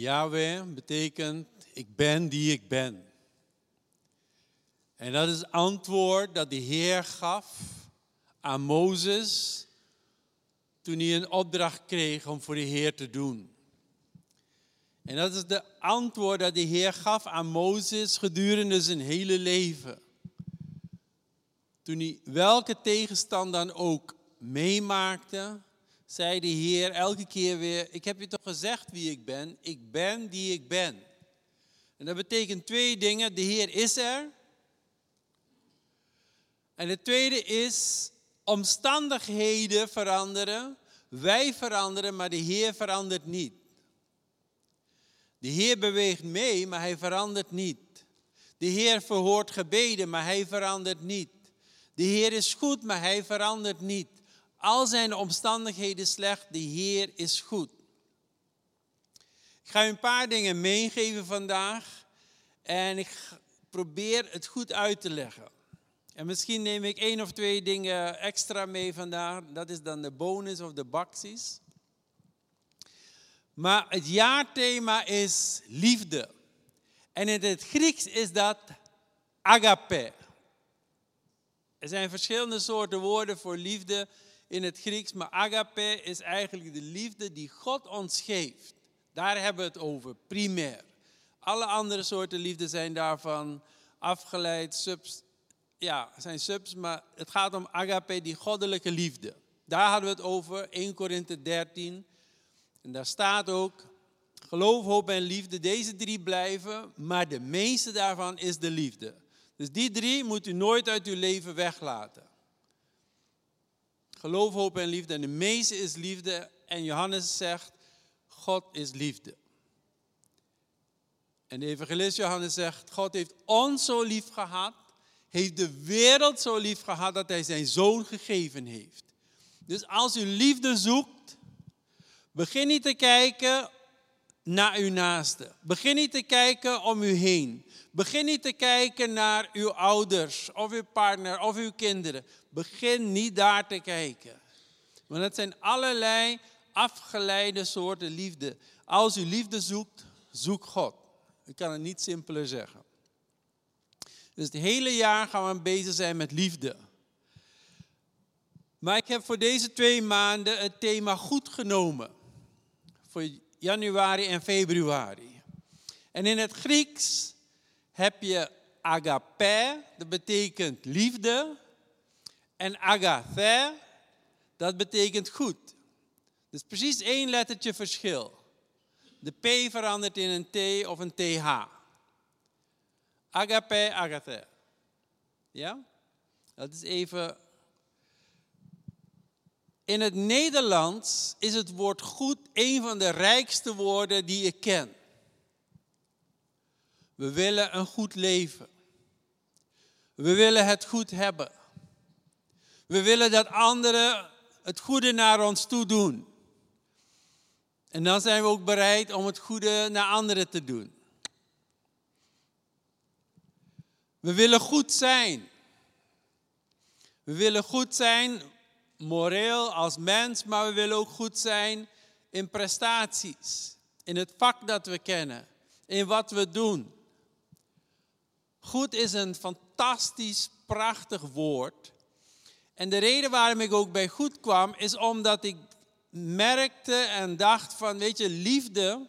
Yahweh betekent ik ben die ik ben. En dat is het antwoord dat de Heer gaf aan Mozes toen hij een opdracht kreeg om voor de Heer te doen. En dat is de antwoord dat de Heer gaf aan Mozes gedurende zijn hele leven. Toen hij welke tegenstand dan ook meemaakte, zei de Heer elke keer weer: Ik heb je toch gezegd wie ik ben? Ik ben die ik ben. En dat betekent twee dingen. De Heer is er. En het tweede is, omstandigheden veranderen. Wij veranderen, maar de Heer verandert niet. De Heer beweegt mee, maar hij verandert niet. De Heer verhoort gebeden, maar hij verandert niet. De Heer is goed, maar hij verandert niet. Al zijn de omstandigheden slecht, de Heer is goed. Ik ga u een paar dingen meegeven vandaag en ik probeer het goed uit te leggen. En misschien neem ik één of twee dingen extra mee vandaag. Dat is dan de bonus of de baksies. Maar het jaarthema is liefde. En in het Grieks is dat agape. Er zijn verschillende soorten woorden voor liefde in het Grieks, maar agape is eigenlijk de liefde die God ons geeft. Daar hebben we het over, primair. Alle andere soorten liefde zijn daarvan afgeleid, subs ja, zijn subs, maar het gaat om agape, die goddelijke liefde. Daar hadden we het over, 1 Korinthe 13. En daar staat ook, geloof, hoop en liefde, deze drie blijven, maar de meeste daarvan is de liefde. Dus die drie moet u nooit uit uw leven weglaten. Geloof, hoop en liefde. En de meeste is liefde. En Johannes zegt, God is liefde. En de evangelist Johannes zegt, God heeft ons zo lief gehad heeft de wereld zo lief gehad dat hij zijn zoon gegeven heeft. Dus als u liefde zoekt, begin niet te kijken naar uw naaste. Begin niet te kijken om u heen. Begin niet te kijken naar uw ouders of uw partner of uw kinderen. Begin niet daar te kijken. Want het zijn allerlei afgeleide soorten liefde. Als u liefde zoekt, zoek God. Ik kan het niet simpeler zeggen. Dus het hele jaar gaan we bezig zijn met liefde. Maar ik heb voor deze twee maanden het thema goed genomen. Voor januari en februari. En in het Grieks heb je agape, dat betekent liefde. En agathe, dat betekent goed. Dus precies één lettertje verschil. De P verandert in een T of een TH. Agape, agathe. Ja? Dat is even. In het Nederlands is het woord goed een van de rijkste woorden die ik ken. We willen een goed leven. We willen het goed hebben. We willen dat anderen het goede naar ons toe doen. En dan zijn we ook bereid om het goede naar anderen te doen. We willen goed zijn. We willen goed zijn moreel als mens, maar we willen ook goed zijn in prestaties, in het vak dat we kennen, in wat we doen. Goed is een fantastisch, prachtig woord. En de reden waarom ik ook bij goed kwam, is omdat ik merkte en dacht van, weet je, liefde,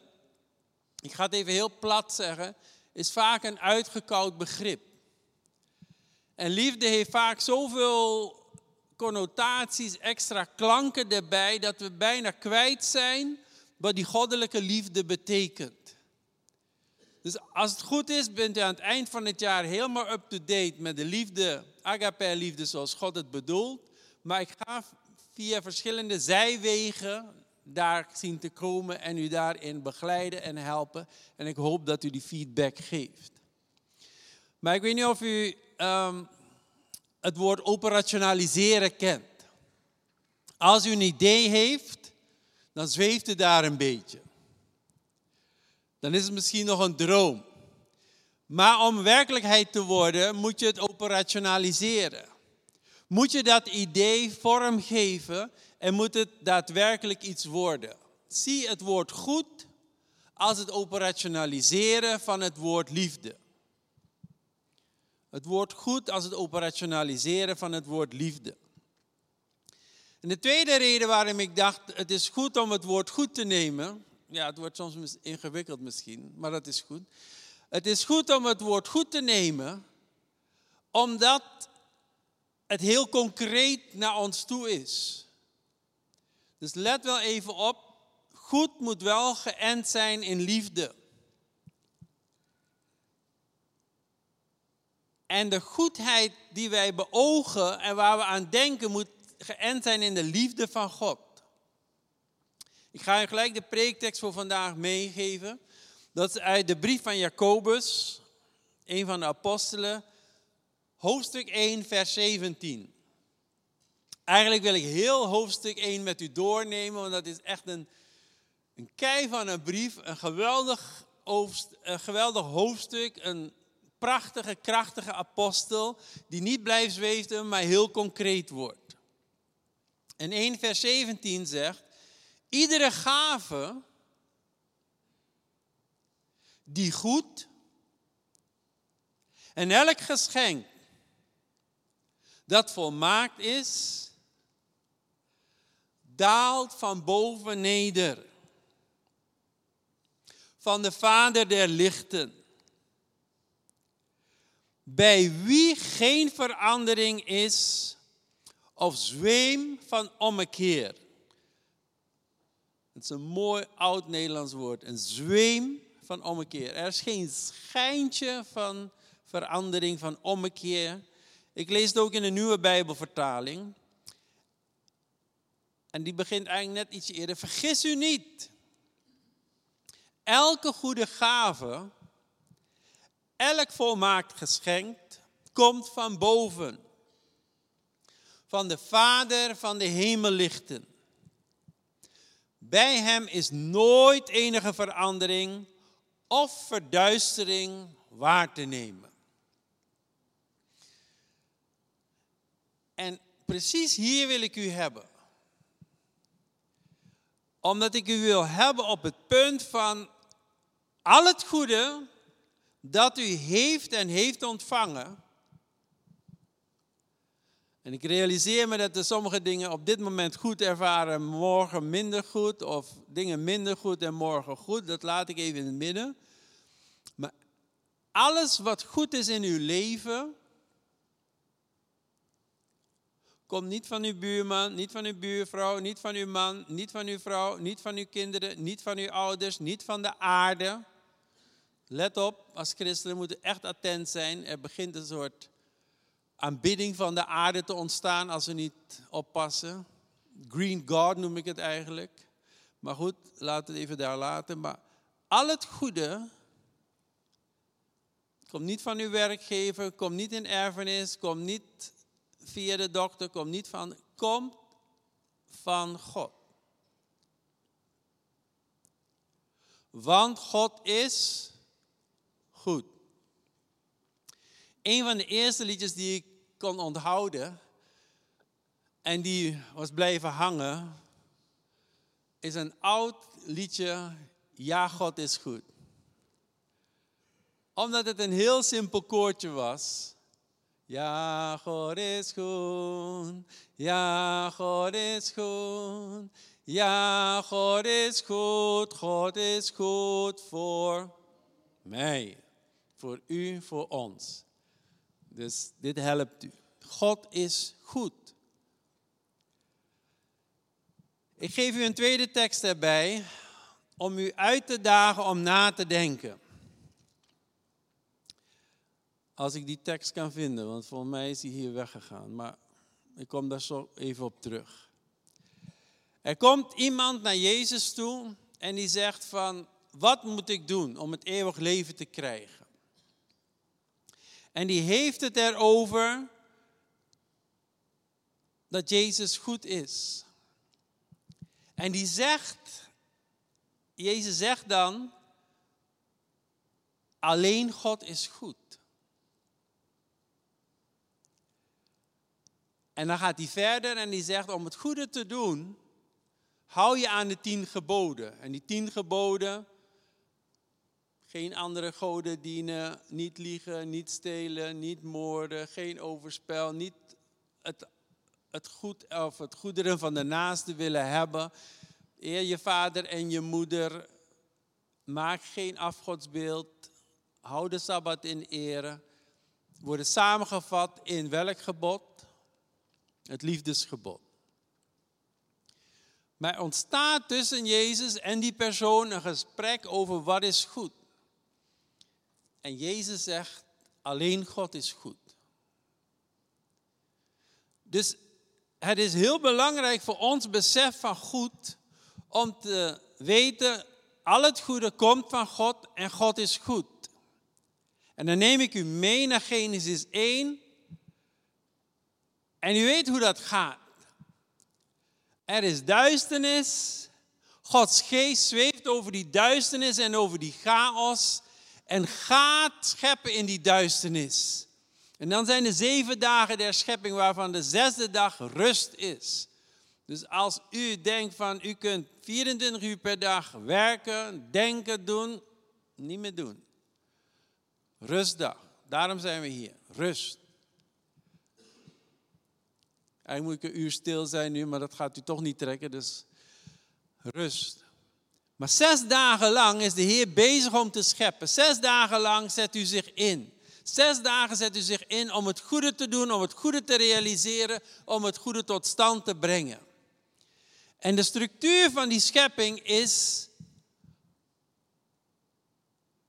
ik ga het even heel plat zeggen, is vaak een uitgekoud begrip. En liefde heeft vaak zoveel connotaties, extra klanken erbij, dat we bijna kwijt zijn wat die goddelijke liefde betekent. Dus als het goed is, bent u aan het eind van het jaar helemaal up-to-date met de liefde, agape-liefde zoals God het bedoelt. Maar ik ga via verschillende zijwegen daar zien te komen en u daarin begeleiden en helpen. En ik hoop dat u die feedback geeft. Maar ik weet niet of u Ehm, het woord operationaliseren kent. Als u een idee heeft, dan zweeft u daar een beetje. Dan is het misschien nog een droom. Maar om werkelijkheid te worden, moet je het operationaliseren. Moet je dat idee vormgeven en moet het daadwerkelijk iets worden. Zie het woord goed als het operationaliseren van het woord liefde. Het woord goed als het operationaliseren van het woord liefde. En de tweede reden waarom ik dacht, het is goed om het woord goed te nemen. Ja, het wordt soms ingewikkeld misschien, maar dat is goed. Het is goed om het woord goed te nemen, omdat het heel concreet naar ons toe is. Dus let wel even op, goed moet wel geënt zijn in liefde. En de goedheid die wij beogen en waar we aan denken, moet geënt zijn in de liefde van God. Ik ga je gelijk de preektekst voor vandaag meegeven. Dat is uit de brief van Jacobus, een van de apostelen, hoofdstuk 1, vers 17. Eigenlijk wil ik heel hoofdstuk 1 met u doornemen, want dat is echt een, een kei van een brief, een geweldig, een geweldig hoofdstuk, een prachtige, krachtige apostel, die niet blijft zweven, maar heel concreet wordt. En 1 vers 17 zegt, iedere gave die goed en elk geschenk dat volmaakt is, daalt van boven neder. Van de Vader der lichten. Bij wie geen verandering is of zweem van ommekeer. Het is een mooi oud Nederlands woord. Een zweem van ommekeer. Er is geen schijntje van verandering, van ommekeer. Ik lees het ook in de nieuwe Bijbelvertaling. En die begint eigenlijk net iets eerder. Vergis u niet. Elke goede gave, elk volmaakt geschenk, komt van boven. Van de Vader van de hemellichten. Bij hem is nooit enige verandering of verduistering waar te nemen. En precies hier wil ik u hebben omdat ik u wil hebben op het punt van al het goede dat u heeft en heeft ontvangen. En ik realiseer me dat er sommige dingen op dit moment goed ervaren, morgen minder goed, of dingen minder goed en morgen goed. Dat laat ik even in het midden. Maar alles wat goed is in uw leven, Komt niet van uw buurman, niet van uw buurvrouw, niet van uw man, niet van uw vrouw, niet van uw kinderen, niet van uw ouders, niet van de aarde. Let op, als christenen moeten echt attent zijn. Er begint een soort aanbidding van de aarde te ontstaan als we niet oppassen. Green God noem ik het eigenlijk. Maar goed, laten we het even daar laten. Maar al het goede komt niet van uw werkgever, komt niet in erfenis, komt niet via de dokter, komt niet van, komt van God. Want God is goed. Een van de eerste liedjes die ik kon onthouden en die was blijven hangen, is een oud liedje, Ja, God is goed. Omdat het een heel simpel koortje was. Ja, God is goed. Ja, God is goed. Ja, God is goed. God is goed voor mij. Voor u, voor ons. Dus dit helpt u. God is goed. Ik geef u een tweede tekst erbij om u uit te dagen om na te denken. Als ik die tekst kan vinden, want volgens mij is hij hier weggegaan. Maar ik kom daar zo even op terug. Er komt iemand naar Jezus toe en die zegt van, wat moet ik doen om het eeuwig leven te krijgen? En die heeft het erover dat Jezus goed is. En die zegt, Jezus zegt dan, alleen God is goed. En dan gaat hij verder en die zegt, om het goede te doen, hou je aan de tien geboden. En die tien geboden, Geen andere goden dienen, niet liegen, niet stelen, niet moorden, geen overspel, niet het, het, goed, of het goederen van de naaste willen hebben. Eer je vader en je moeder. Maak geen afgodsbeeld. Hou de Sabbat in ere. Worden samengevat in welk gebod? Het liefdesgebod. Maar ontstaat tussen Jezus en die persoon een gesprek over wat is goed. En Jezus zegt, alleen God is goed. Dus het is heel belangrijk voor ons besef van goed om te weten, al het goede komt van God en God is goed. En dan neem ik u mee naar Genesis 1. En u weet hoe dat gaat. Er is duisternis. Gods geest zweeft over die duisternis en over die chaos. En gaat scheppen in die duisternis. En dan zijn de zeven dagen der schepping waarvan de zesde dag rust is. Dus als u denkt van u kunt 24 uur per dag werken, denken, doen, niet meer doen. Rustdag. Daarom zijn we hier. Rust. Eigenlijk moet ik een uur stil zijn nu, maar dat gaat u toch niet trekken, dus rust. Maar zes dagen lang is de Heer bezig om te scheppen. Zes dagen lang zet u zich in. Zes dagen zet u zich in om het goede te doen, om het goede te realiseren, om het goede tot stand te brengen. En de structuur van die schepping is,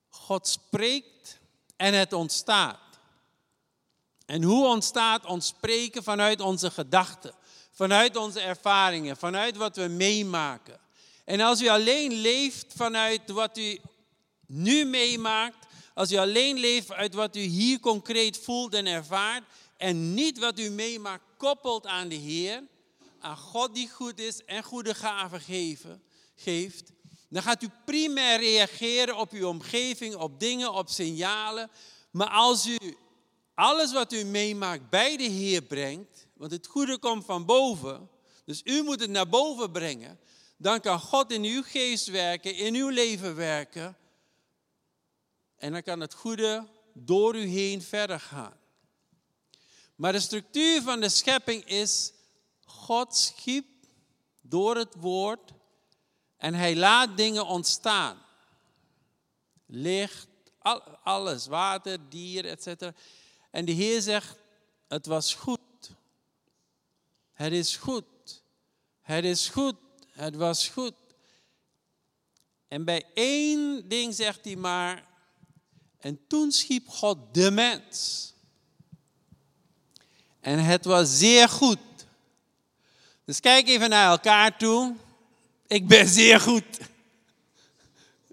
God spreekt en het ontstaat. En hoe ontstaat ons spreken vanuit onze gedachten, vanuit onze ervaringen, vanuit wat we meemaken. En als u alleen leeft vanuit wat u nu meemaakt, als u alleen leeft uit wat u hier concreet voelt en ervaart, en niet wat u meemaakt koppelt aan de Heer, aan God die goed is en goede gaven geven, geeft, dan gaat u primair reageren op uw omgeving, op dingen, op signalen. Maar als u alles wat u meemaakt bij de Heer brengt, want het goede komt van boven, dus u moet het naar boven brengen, dan kan God in uw geest werken, in uw leven werken. En dan kan het goede door u heen verder gaan. Maar de structuur van de schepping is, God schiep door het woord en hij laat dingen ontstaan. Licht, alles, water, dieren, etc. En de Heer zegt, het was goed. Het is goed. Het is goed. Het was goed. En bij één ding zegt hij maar, en toen schiep God de mens. En het was zeer goed. Dus kijk even naar elkaar toe. Ik ben zeer goed.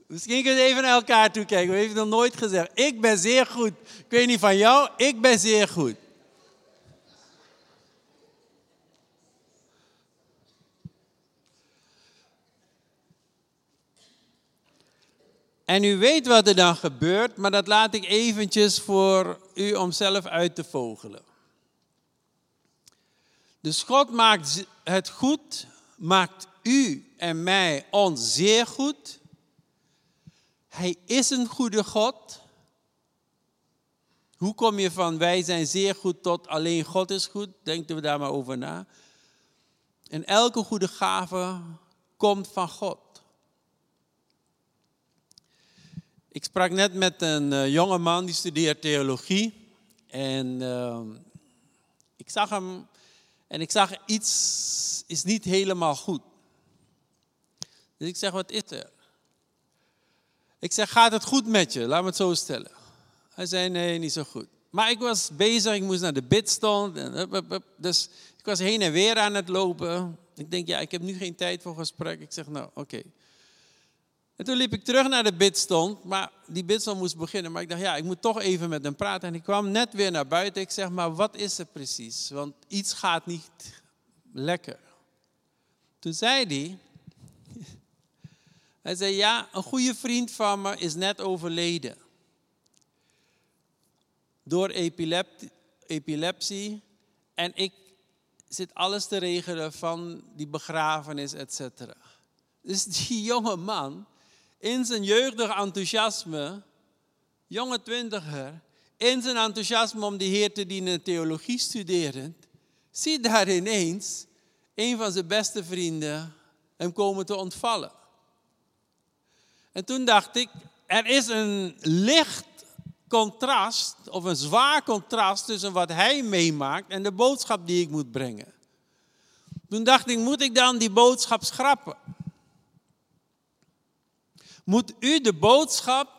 Misschien kun je even naar elkaar toe kijken. We hebben nog nooit gezegd. Ik ben zeer goed. Ik weet niet van jou, ik ben zeer goed. En u weet wat er dan gebeurt, maar dat laat ik eventjes voor u om zelf uit te vogelen. Dus God maakt het goed, maakt u en mij ons zeer goed. Hij is een goede God. Hoe kom je van wij zijn zeer goed tot alleen God is goed? Denken we daar maar over na. En elke goede gave komt van God. Ik sprak net met een uh, jonge man die studeert theologie. En uh, ik zag hem en ik zag iets is niet helemaal goed. Dus ik zeg, wat is er? Ik zeg, gaat het goed met je? Laat me het zo stellen. Hij zei, nee, niet zo goed. Maar ik was bezig, ik moest naar de bidstond. Dus ik was heen en weer aan het lopen. Ik denk, ja, ik heb nu geen tijd voor gesprek. Ik zeg, nou, oké. En toen liep ik terug naar de bidstond, maar die bidstond moest beginnen. Maar ik dacht, ja, ik moet toch even met hem praten. En ik kwam net weer naar buiten. Ik zeg, maar wat is er precies? Want iets gaat niet lekker. Toen zei hij, hij zei, ja, een goede vriend van me is net overleden. Door epilepsie. En ik zit alles te regelen van die begrafenis, et. Dus die jonge man in zijn jeugdig enthousiasme, jonge twintiger, in zijn enthousiasme om de Heer te dienen, theologie studerend, ziet daar ineens een van zijn beste vrienden hem komen te ontvallen. En toen dacht ik, er is een licht contrast, of een zwaar contrast tussen wat hij meemaakt en de boodschap die ik moet brengen. Toen dacht ik, moet ik dan die boodschap schrappen? Moet u de boodschap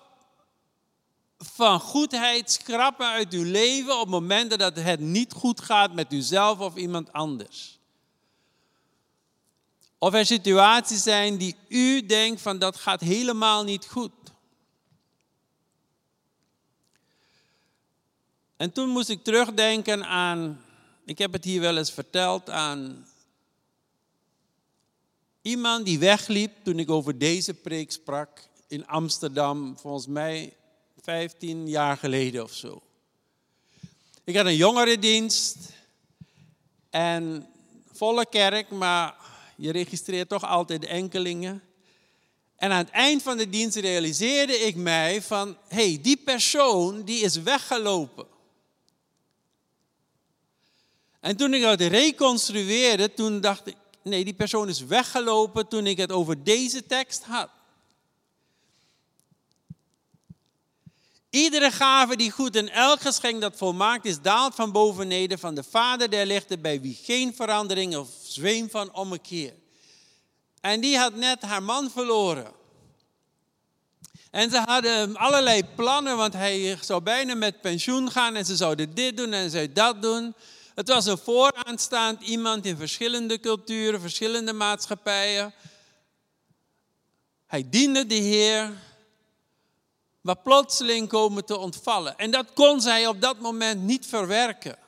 van goedheid schrappen uit uw leven op momenten dat het niet goed gaat met uzelf of iemand anders? Of er situaties zijn die u denkt van dat gaat helemaal niet goed. En toen moest ik terugdenken aan, ik heb het hier wel eens verteld, aan iemand die wegliep toen ik over deze preek sprak in Amsterdam, volgens mij 15 jaar geleden of zo. Ik had een jongerendienst en volle kerk, maar je registreert toch altijd enkelingen. En aan het eind van de dienst realiseerde ik mij van, hey, die persoon die is weggelopen. En toen ik het reconstrueerde, toen dacht ik, nee, die persoon is weggelopen toen ik het over deze tekst had. Iedere gave die goed en elk geschenk dat volmaakt is, daalt van boven neder van de Vader der lichten, bij wie geen verandering of zweem van ommekeer. En die had net haar man verloren. En ze hadden allerlei plannen, want hij zou bijna met pensioen gaan en ze zouden dit doen en ze dat doen. Het was een vooraanstaand iemand in verschillende culturen, verschillende maatschappijen. Hij diende de Heer, maar plotseling komen te ontvallen. En dat kon zij op dat moment niet verwerken.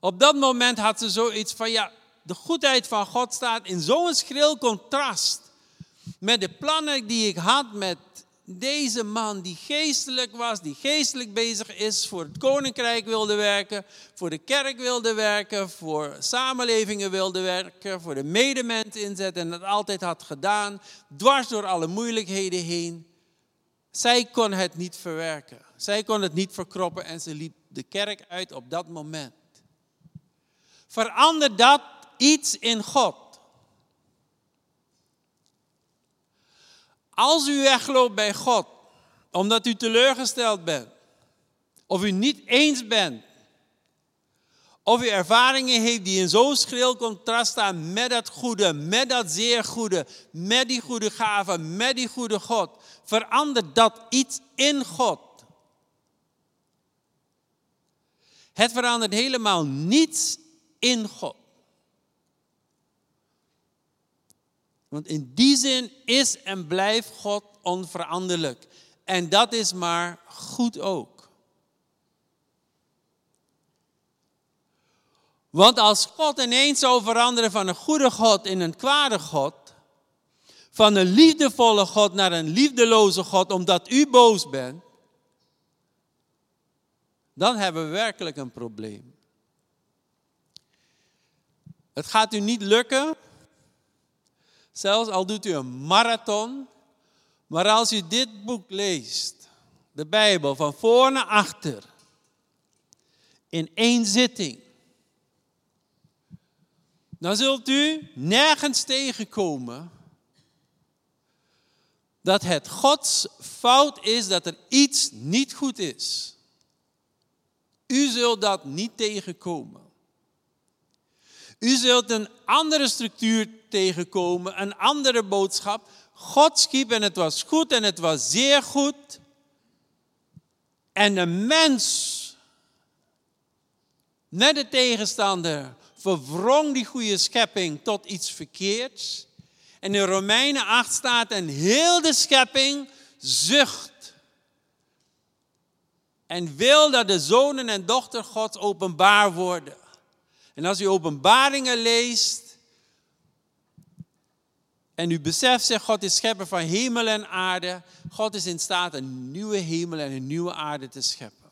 Op dat moment had ze zoiets van, ja, de goedheid van God staat in zo'n schril contrast met de plannen die ik had met deze man die geestelijk was, die geestelijk bezig is, voor het koninkrijk wilde werken, voor de kerk wilde werken, voor samenlevingen wilde werken, voor de medemens inzetten en dat altijd had gedaan, dwars door alle moeilijkheden heen. Zij kon het niet verwerken. Zij kon het niet verkroppen en ze liep de kerk uit op dat moment. Verander dat iets in God. Als u wegloopt bij God, omdat u teleurgesteld bent, of u niet eens bent, of u ervaringen heeft die in zo'n schril contrast staan met dat goede, met dat zeer goede, met die goede gaven, met die goede God, verander dat iets in God. Het verandert helemaal niets in God. Want in die zin is en blijft God onveranderlijk. En dat is maar goed ook. Want als God ineens zou veranderen van een goede God in een kwade God, van een liefdevolle God naar een liefdeloze God omdat u boos bent, dan hebben we werkelijk een probleem. Het gaat u niet lukken Zelfs al doet u een marathon. Maar als u dit boek leest, de Bijbel, van voor naar achter, in één zitting, dan zult u nergens tegenkomen dat het Gods fout is dat er iets niet goed is. U zult dat niet tegenkomen. U zult een andere structuur tegenkomen, een andere boodschap. God schiep en het was goed en het was zeer goed. En de mens, net de tegenstander, verwrong die goede schepping tot iets verkeerds. En in Romeinen 8 staat, en heel de schepping zucht. En wil dat de zonen en dochter Gods openbaar worden. En als u openbaringen leest en u beseft zich, God is schepper van hemel en aarde. God is in staat een nieuwe hemel en een nieuwe aarde te scheppen.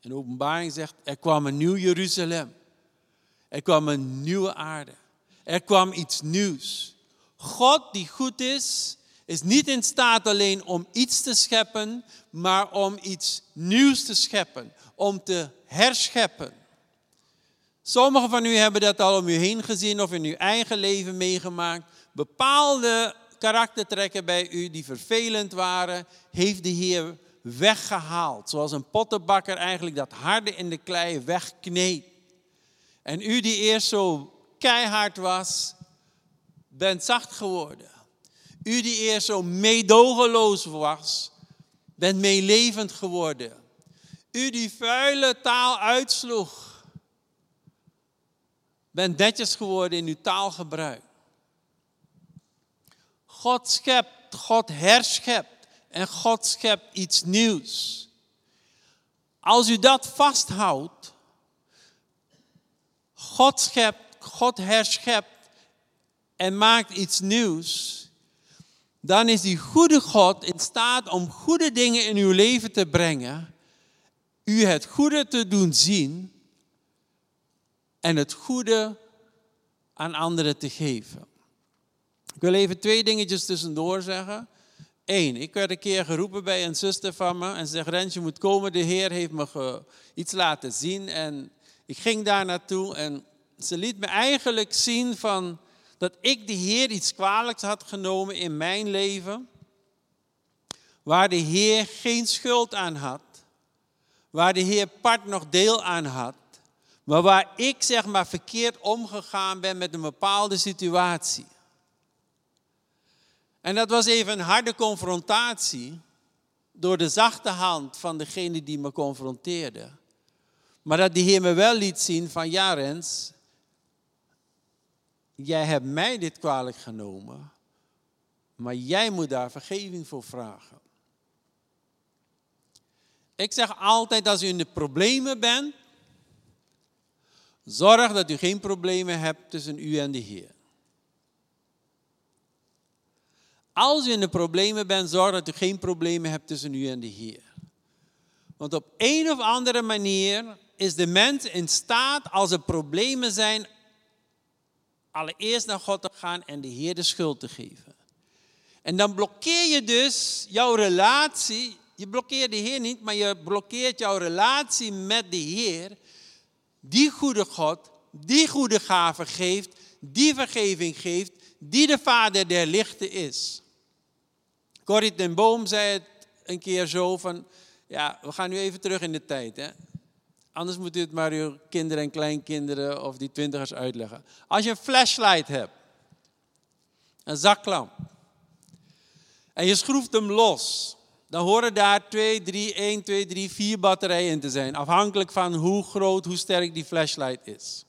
En de openbaring zegt, er kwam een nieuw Jeruzalem. Er kwam een nieuwe aarde. Er kwam iets nieuws. God die goed is, is niet in staat alleen om iets te scheppen, maar om iets nieuws te scheppen, om te herscheppen. Sommigen van u hebben dat al om u heen gezien of in uw eigen leven meegemaakt. Bepaalde karaktertrekken bij u die vervelend waren, heeft de Heer weggehaald. Zoals een pottenbakker eigenlijk dat harde in de klei wegkneedt. En u die eerst zo keihard was, bent zacht geworden. U die eerst zo meedogenloos was, bent meelevend geworden. U die vuile taal uitsloeg, bent netjes geworden in uw taalgebruik. God schept, God herschept en God schept iets nieuws. Als u dat vasthoudt, God schept, God herschept en maakt iets nieuws, dan is die goede God in staat om goede dingen in uw leven te brengen, u het goede te doen zien en het goede aan anderen te geven. Ik wil even twee dingetjes tussendoor zeggen. Eén, ik werd een keer geroepen bij een zuster van me en ze zegt, Rens, je moet komen, de Heer heeft me iets laten zien. En ik ging daar naartoe en ze liet me eigenlijk zien van dat ik de Heer iets kwalijks had genomen in mijn leven, waar de Heer geen schuld aan had, waar de Heer part nog deel aan had, maar waar ik zeg maar verkeerd omgegaan ben met een bepaalde situatie. En dat was even een harde confrontatie door de zachte hand van degene die me confronteerde. Maar dat de Heer me wel liet zien van ja Rens, jij hebt mij dit kwalijk genomen, maar jij moet daar vergeving voor vragen. Ik zeg altijd als u in de problemen bent, zorg dat u geen problemen hebt tussen u en de Heer. Als u in de problemen bent, zorg dat u geen problemen hebt tussen u en de Heer. Want op een of andere manier is de mens in staat, als er problemen zijn, allereerst naar God te gaan en de Heer de schuld te geven. En dan blokkeer je dus jouw relatie. Je blokkeert de Heer niet, maar je blokkeert jouw relatie met de Heer. Die goede God, die goede gave geeft, die vergeving geeft, die de Vader der lichten is. Corrie ten Boom zei het een keer zo van, ja, we gaan nu even terug in de tijd. Hè? Anders moet u het maar uw kinderen en kleinkinderen of die twintigers uitleggen. Als je een flashlight hebt, een zaklamp, en je schroeft hem los, dan horen daar 2, 3, 1, 2, 3, 4 batterijen in te zijn. Afhankelijk van hoe groot, hoe sterk die flashlight is.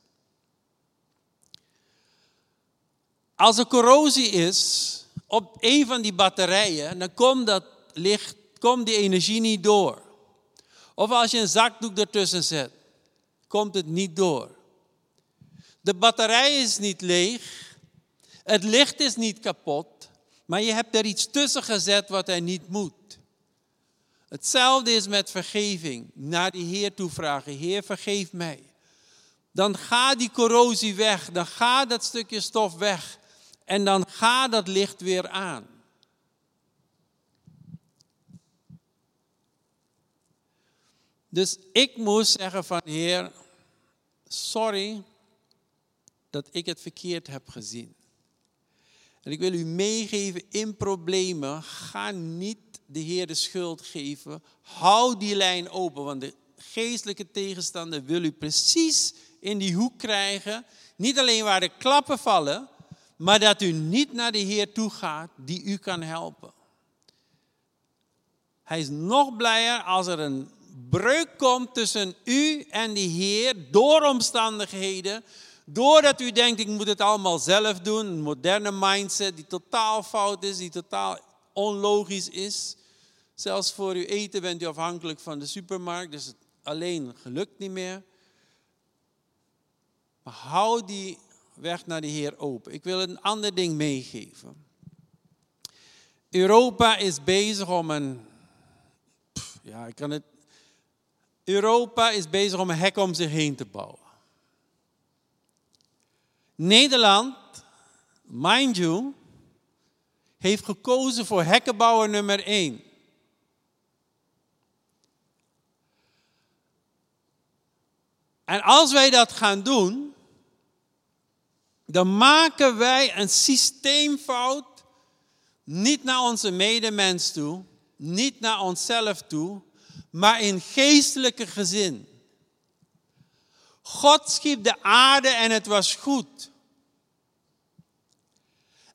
Als er corrosie is op een van die batterijen, dan komt dat licht, komt die energie niet door. Of als je een zakdoek ertussen zet, komt het niet door. De batterij is niet leeg, het licht is niet kapot, maar je hebt er iets tussen gezet wat er niet moet. Hetzelfde is met vergeving. Naar de Heer toe vragen, Heer vergeef mij. Dan gaat die corrosie weg, dan gaat dat stukje stof weg en dan gaat dat licht weer aan. Dus ik moest zeggen van Heer, sorry dat ik het verkeerd heb gezien. En ik wil u meegeven in problemen, ga niet de Heer de schuld geven. Hou die lijn open, want de geestelijke tegenstander wil u precies in die hoek krijgen. Niet alleen waar de klappen vallen, maar dat u niet naar de Heer toe gaat die u kan helpen. Hij is nog blijer als er een breuk komt tussen u en de Heer door omstandigheden. Doordat u denkt, ik moet het allemaal zelf doen. Een moderne mindset die totaal fout is, die totaal onlogisch is. Zelfs voor uw eten bent u afhankelijk van de supermarkt, dus het alleen gelukt niet meer. Maar hou die weg naar de Heer open. Ik wil een ander ding meegeven. Europa is bezig om een. Ja, ik kan het Europa is bezig om een hek om zich heen te bouwen. Nederland, mind you, heeft gekozen voor hekkenbouwer nummer 1. En als wij dat gaan doen, dan maken wij een systeemfout niet naar onze medemens toe, niet naar onszelf toe, maar in geestelijke gezin. God schiep de aarde en het was goed.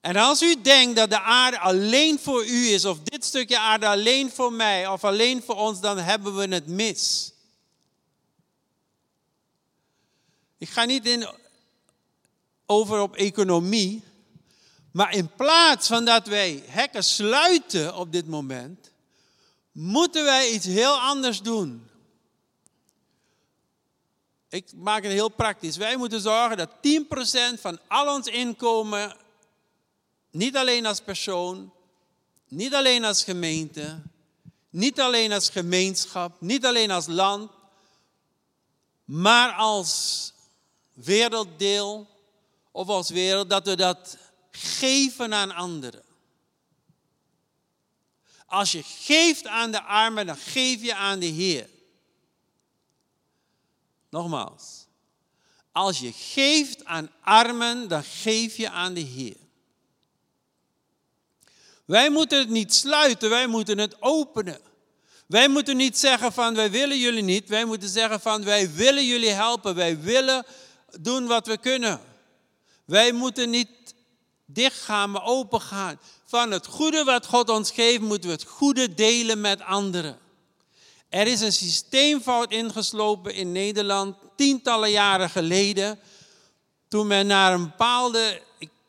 En als u denkt dat de aarde alleen voor u is, of dit stukje aarde alleen voor mij, of alleen voor ons, dan hebben we het mis. Ik ga niet in, over op economie, maar in plaats van dat wij hekken sluiten op dit moment, moeten wij iets heel anders doen. Ik maak het heel praktisch. Wij moeten zorgen dat 10% van al ons inkomen, niet alleen als persoon, niet alleen als gemeente, niet alleen als gemeenschap, niet alleen als land, maar als werelddeel of als wereld, dat we dat geven aan anderen. Als je geeft aan de armen, dan geef je aan de Heer. Nogmaals, als je geeft aan armen, dan geef je aan de Heer. Wij moeten het niet sluiten, wij moeten het openen. Wij moeten niet zeggen van wij willen jullie niet, wij moeten zeggen van wij willen jullie helpen, wij willen doen wat we kunnen. Wij moeten niet dichtgaan, maar open gaan. Van het goede wat God ons geeft, moeten we het goede delen met anderen. Er is een systeemfout ingeslopen in Nederland tientallen jaren geleden. Toen men naar een bepaalde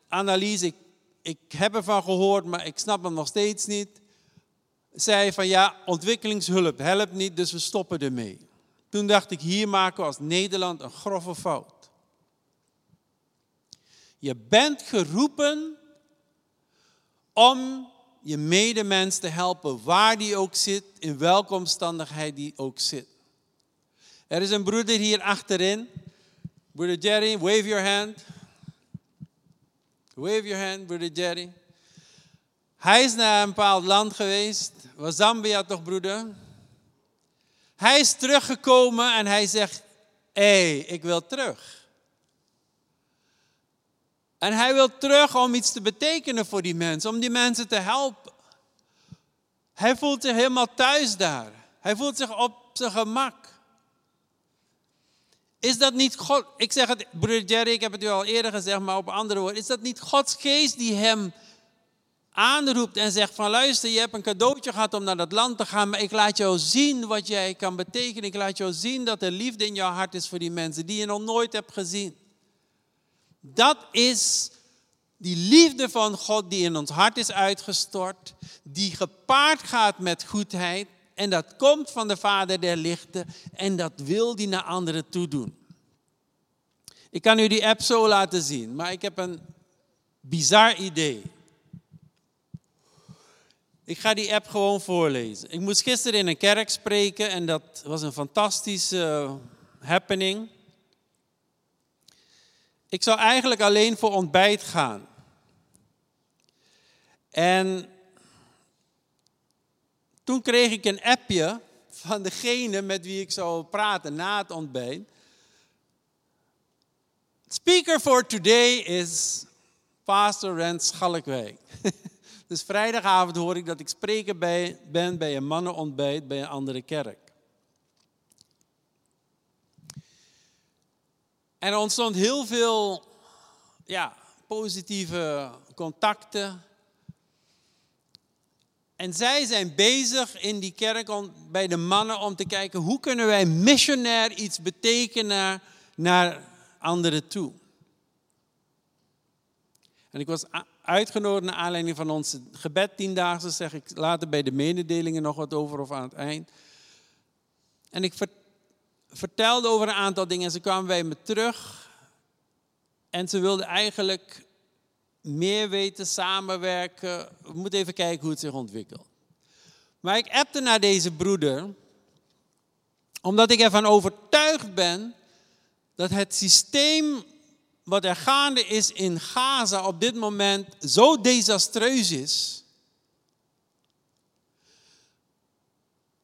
analyse, ik, ik heb ervan gehoord, maar ik snap hem nog steeds niet. Zei van ja, ontwikkelingshulp helpt niet, dus we stoppen ermee. Toen dacht ik, hier maken we als Nederland een grove fout. Je bent geroepen om je medemens te helpen, waar die ook zit, in welke omstandigheid die ook zit. Er is een broeder hier achterin. Broeder Jerry, wave your hand. Wave your hand, broeder Jerry. Hij is naar een bepaald land geweest. Was Zambia toch, broeder? Hij is teruggekomen en hij zegt: Hé, hey, ik wil terug. En hij wil terug om iets te betekenen voor die mensen, om die mensen te helpen. Hij voelt zich helemaal thuis daar. Hij voelt zich op zijn gemak. Is dat niet God? Ik zeg het, broeder Jerry, ik heb het u al eerder gezegd, maar op andere woorden. Is dat niet Gods geest die hem aanroept en zegt van luister, je hebt een cadeautje gehad om naar dat land te gaan, maar ik laat jou zien wat jij kan betekenen. Ik laat jou zien dat er liefde in jouw hart is voor die mensen die je nog nooit hebt gezien. Dat is die liefde van God die in ons hart is uitgestort, die gepaard gaat met goedheid. En dat komt van de Vader der lichten en dat wil die naar anderen toe doen. Ik kan u die app zo laten zien, maar ik heb een bizar idee. Ik ga die app gewoon voorlezen. Ik moest gisteren in een kerk spreken en dat was een fantastische happening. Ik zou eigenlijk alleen voor ontbijt gaan. En toen kreeg ik een appje van degene met wie ik zou praten na het ontbijt. Speaker for today is Pastor Rens Schalkwijk. dus vrijdagavond hoor ik dat ik spreker ben bij een mannenontbijt bij een andere kerk. En er ontstond heel veel ja, positieve contacten. En zij zijn bezig in die kerk om, bij de mannen om te kijken hoe kunnen wij missionair iets betekenen naar anderen toe. En ik was uitgenodigd naar aanleiding van ons gebed tiendaagse, zeg ik later bij de mededelingen nog wat over of aan het eind. En ik vertelde over een aantal dingen en ze kwamen bij me terug. En ze wilden eigenlijk meer weten, samenwerken. We moeten even kijken hoe het zich ontwikkelt. Maar ik appte naar deze broeder, omdat ik ervan overtuigd ben dat het systeem wat er gaande is in Gaza op dit moment zo desastreus is.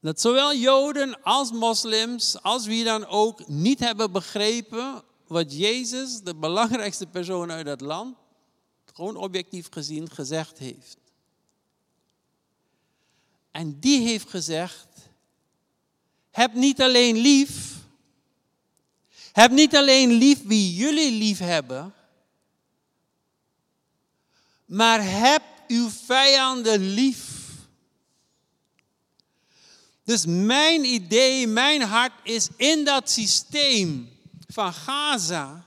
Dat zowel Joden als moslims, als wie dan ook, niet hebben begrepen wat Jezus, de belangrijkste persoon uit dat land, gewoon objectief gezien gezegd heeft. En die heeft gezegd, heb niet alleen lief, heb niet alleen lief wie jullie lief hebben, maar heb uw vijanden lief. Dus mijn idee, mijn hart is in dat systeem van Gaza,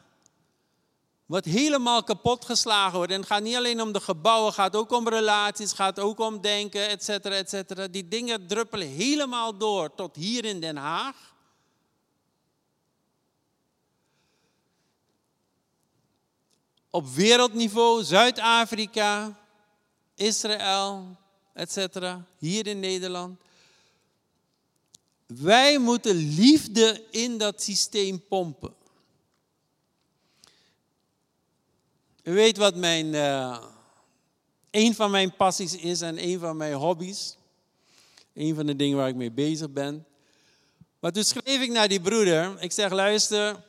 wat helemaal kapot geslagen wordt. En het gaat niet alleen om de gebouwen, het gaat ook om relaties, het gaat ook om denken, et cetera, et cetera. Die dingen druppelen helemaal door tot hier in Den Haag. Op wereldniveau, Zuid-Afrika, Israël, et cetera, hier in Nederland. Wij moeten liefde in dat systeem pompen. U weet wat mijn, uh, een van mijn passies is en een van mijn hobby's. Een van de dingen waar ik mee bezig ben. Maar toen schreef ik naar die broeder. Ik zeg, luister.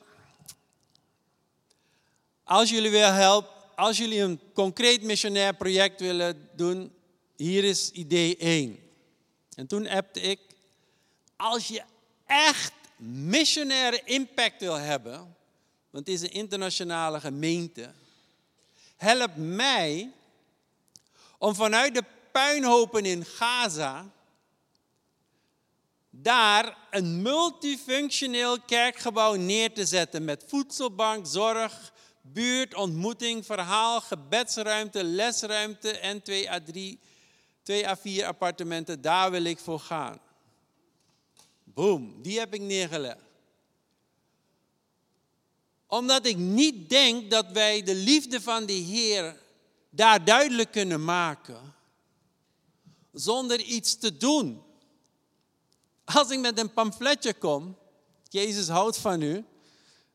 Als jullie willen helpen, als jullie een concreet missionair project willen doen, hier is idee 1. En toen appte ik, als je echt missionaire impact wil hebben, want het is een internationale gemeente, help mij om vanuit de puinhopen in Gaza daar een multifunctioneel kerkgebouw neer te zetten met voedselbank, zorg, buurt, ontmoeting, verhaal, gebedsruimte, lesruimte en 2 à 3, 2 à 4 appartementen. Daar wil ik voor gaan. Boom, die heb ik neergelegd. Omdat ik niet denk dat wij de liefde van de Heer daar duidelijk kunnen maken. Zonder iets te doen. Als ik met een pamfletje kom, Jezus houdt van u.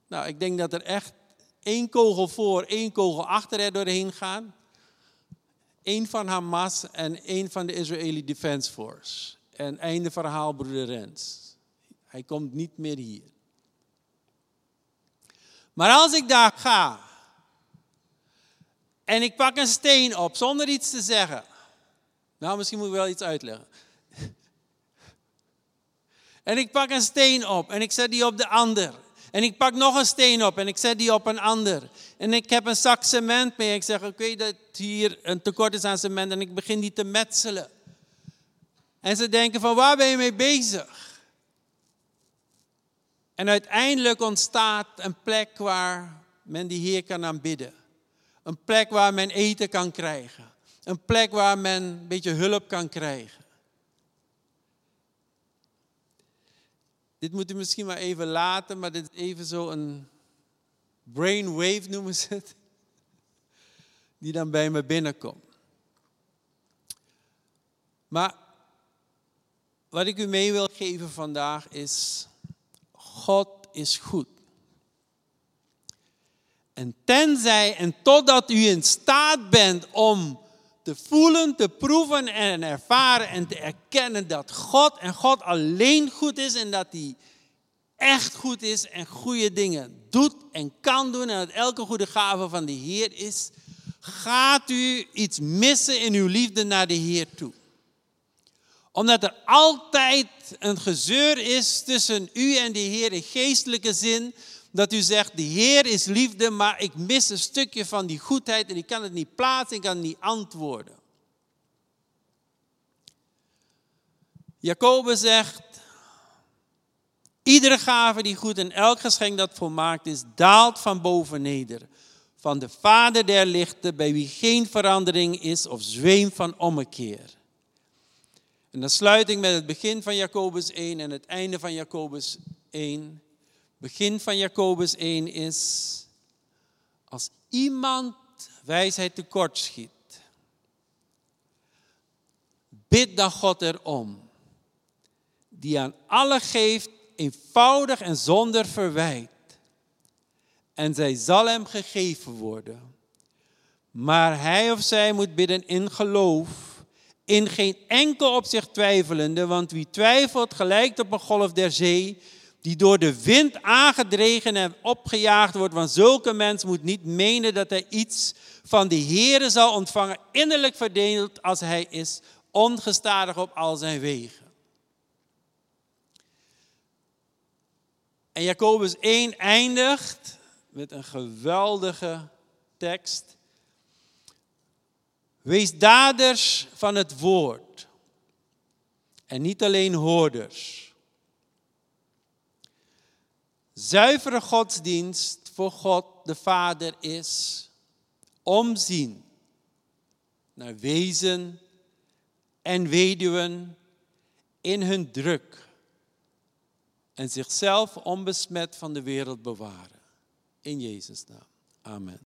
Nou, ik denk dat er echt één kogel voor, één kogel achter er doorheen gaan. Eén van Hamas en één van de Israëli Defense Force. En einde verhaal, broeder Rens. Hij komt niet meer hier. Maar als ik daar ga en ik pak een steen op zonder iets te zeggen. Nou, misschien moet ik wel iets uitleggen. En ik pak een steen op en ik zet die op de ander. En ik pak nog een steen op en ik zet die op een ander. En ik heb een zak cement mee. Ik zeg, oké, okay, dat hier een tekort is aan cement. En ik begin die te metselen. En ze denken van, waar ben je mee bezig? En uiteindelijk ontstaat een plek waar men die Heer kan aanbidden. Een plek waar men eten kan krijgen. Een plek waar men een beetje hulp kan krijgen. Dit moet u misschien maar even laten, maar dit is even zo een brainwave noemen ze het. Die dan bij me binnenkomt. Maar wat ik u mee wil geven vandaag is God is goed. En tenzij en totdat u in staat bent om te voelen, te proeven en ervaren en te erkennen dat God en God alleen goed is en dat hij echt goed is en goede dingen doet en kan doen en dat elke goede gave van de Heer is, gaat u iets missen in uw liefde naar de Heer toe omdat er altijd een gezeur is tussen u en de Heer in geestelijke zin. Dat u zegt, de Heer is liefde, maar ik mis een stukje van die goedheid en ik kan het niet plaatsen, ik kan het niet antwoorden. Jacobus zegt, iedere gave die goed en elk geschenk dat volmaakt is, daalt van boven neder. Van de Vader der lichten, bij wie geen verandering is of zweem van ommekeer. En dan sluit ik met het begin van Jacobus 1 en het einde van Jacobus 1. Begin van Jacobus 1 is, als iemand wijsheid tekort schiet, bid dan God erom, die aan alle geeft eenvoudig en zonder verwijt. en zij zal hem gegeven worden. Maar hij of zij moet bidden in geloof, in geen enkel opzicht twijfelende, want wie twijfelt gelijkt op een golf der zee, die door de wind aangedreven en opgejaagd wordt. Want zulke mens moet niet menen dat hij iets van de Heere zal ontvangen, innerlijk verdeeld als hij is, ongestadig op al zijn wegen. En Jacobus 1 eindigt met een geweldige tekst. Wees daders van het woord en niet alleen hoorders. Zuivere godsdienst voor God de Vader is omzien naar wezen en weduwen in hun druk en zichzelf onbesmet van de wereld bewaren. In Jezus' naam. Amen.